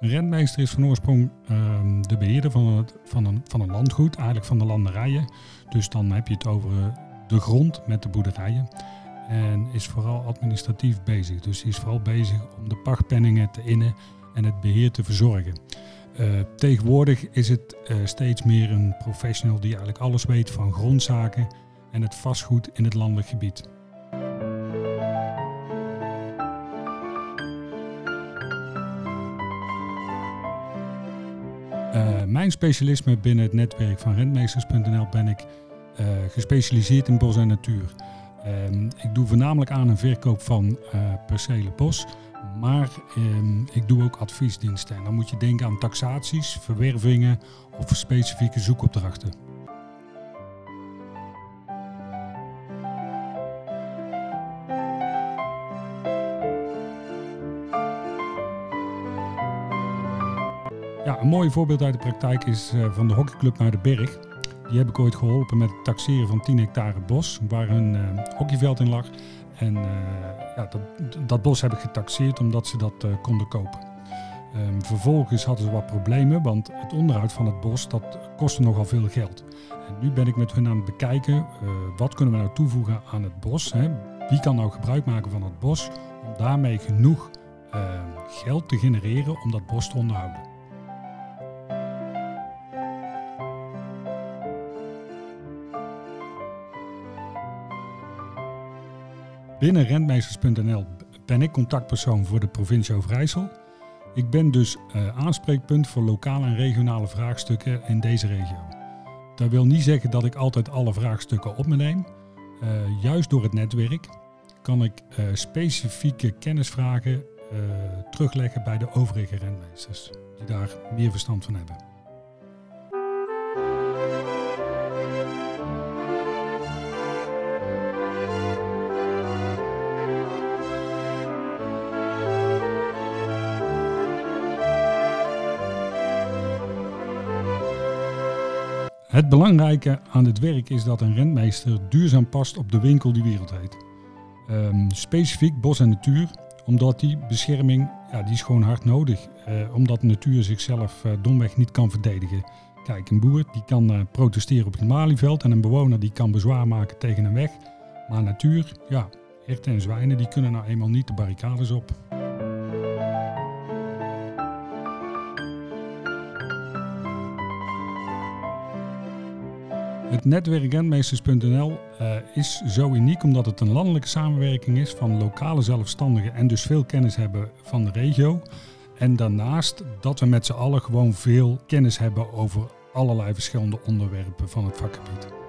Een rentmeester is van oorsprong ehm, de beheerder van, het, van, een, van een landgoed, eigenlijk van de landerijen. Dus dan heb je het over eh, de grond met de boerderijen. En is vooral administratief bezig. Dus hij is vooral bezig om de pachtpenningen te innen en het beheer te verzorgen. Uh, tegenwoordig is het uh, steeds meer een professional die eigenlijk alles weet van grondzaken en het vastgoed in het landelijk gebied. Uh, mijn specialisme binnen het netwerk van rentmeesters.nl ben ik gespecialiseerd in bos en natuur. Ehm, ik doe voornamelijk aan een verkoop van percelen bos, maar ehm, ik doe ook adviesdiensten. En dan moet je denken aan taxaties, verwervingen of specifieke zoekopdrachten. Een mooi voorbeeld uit de praktijk is uh, van de hockeyclub naar de Berg. Die heb ik ooit geholpen met het taxeren van 10 hectare bos, waar een uh, hockeyveld in lag. En uh, ja, dat, dat, bos heb ik getaxeerd omdat ze dat konden kopen. Um, vervolgens hadden ze wat problemen, want het onderhoud van het bos dat kostte nogal veel geld. En nu ben ik met hun aan het bekijken, wat kunnen we nou toevoegen aan het bos? Hè? Wie kan nou gebruik maken van het bos om daarmee genoeg ehm, geld te genereren om dat bos te onderhouden? Binnen rentmeesters.nl ben ik contactpersoon voor de provincie Overijssel. Ik ben dus uh, aanspreekpunt voor lokale en regionale vraagstukken in deze regio. Dat wil niet zeggen dat ik altijd alle vraagstukken op me neem. Uh, juist door het netwerk kan ik uh, specifieke kennisvragen terugleggen bij de overige rentmeesters, die daar meer verstand van hebben. Het belangrijke aan dit werk is dat een rentmeester duurzaam past op de winkel die wereld heet. Um, specifiek bos en natuur, omdat die bescherming, ja, die is gewoon hard nodig. Uh, omdat de natuur zichzelf uh, domweg niet kan verdedigen. Kijk, een boer die kan uh, protesteren op het malieveld en een bewoner die kan bezwaar maken tegen een weg. Maar natuur, ja, herten en zwijnen die kunnen nou eenmaal niet de barricades op. Het netwerk Rentmeesters.nl uh, is zo uniek omdat het een landelijke samenwerking is van lokale zelfstandigen en dus veel kennis hebben van de regio. En daarnaast dat we met z'n allen gewoon veel kennis hebben over allerlei verschillende onderwerpen van het vakgebied.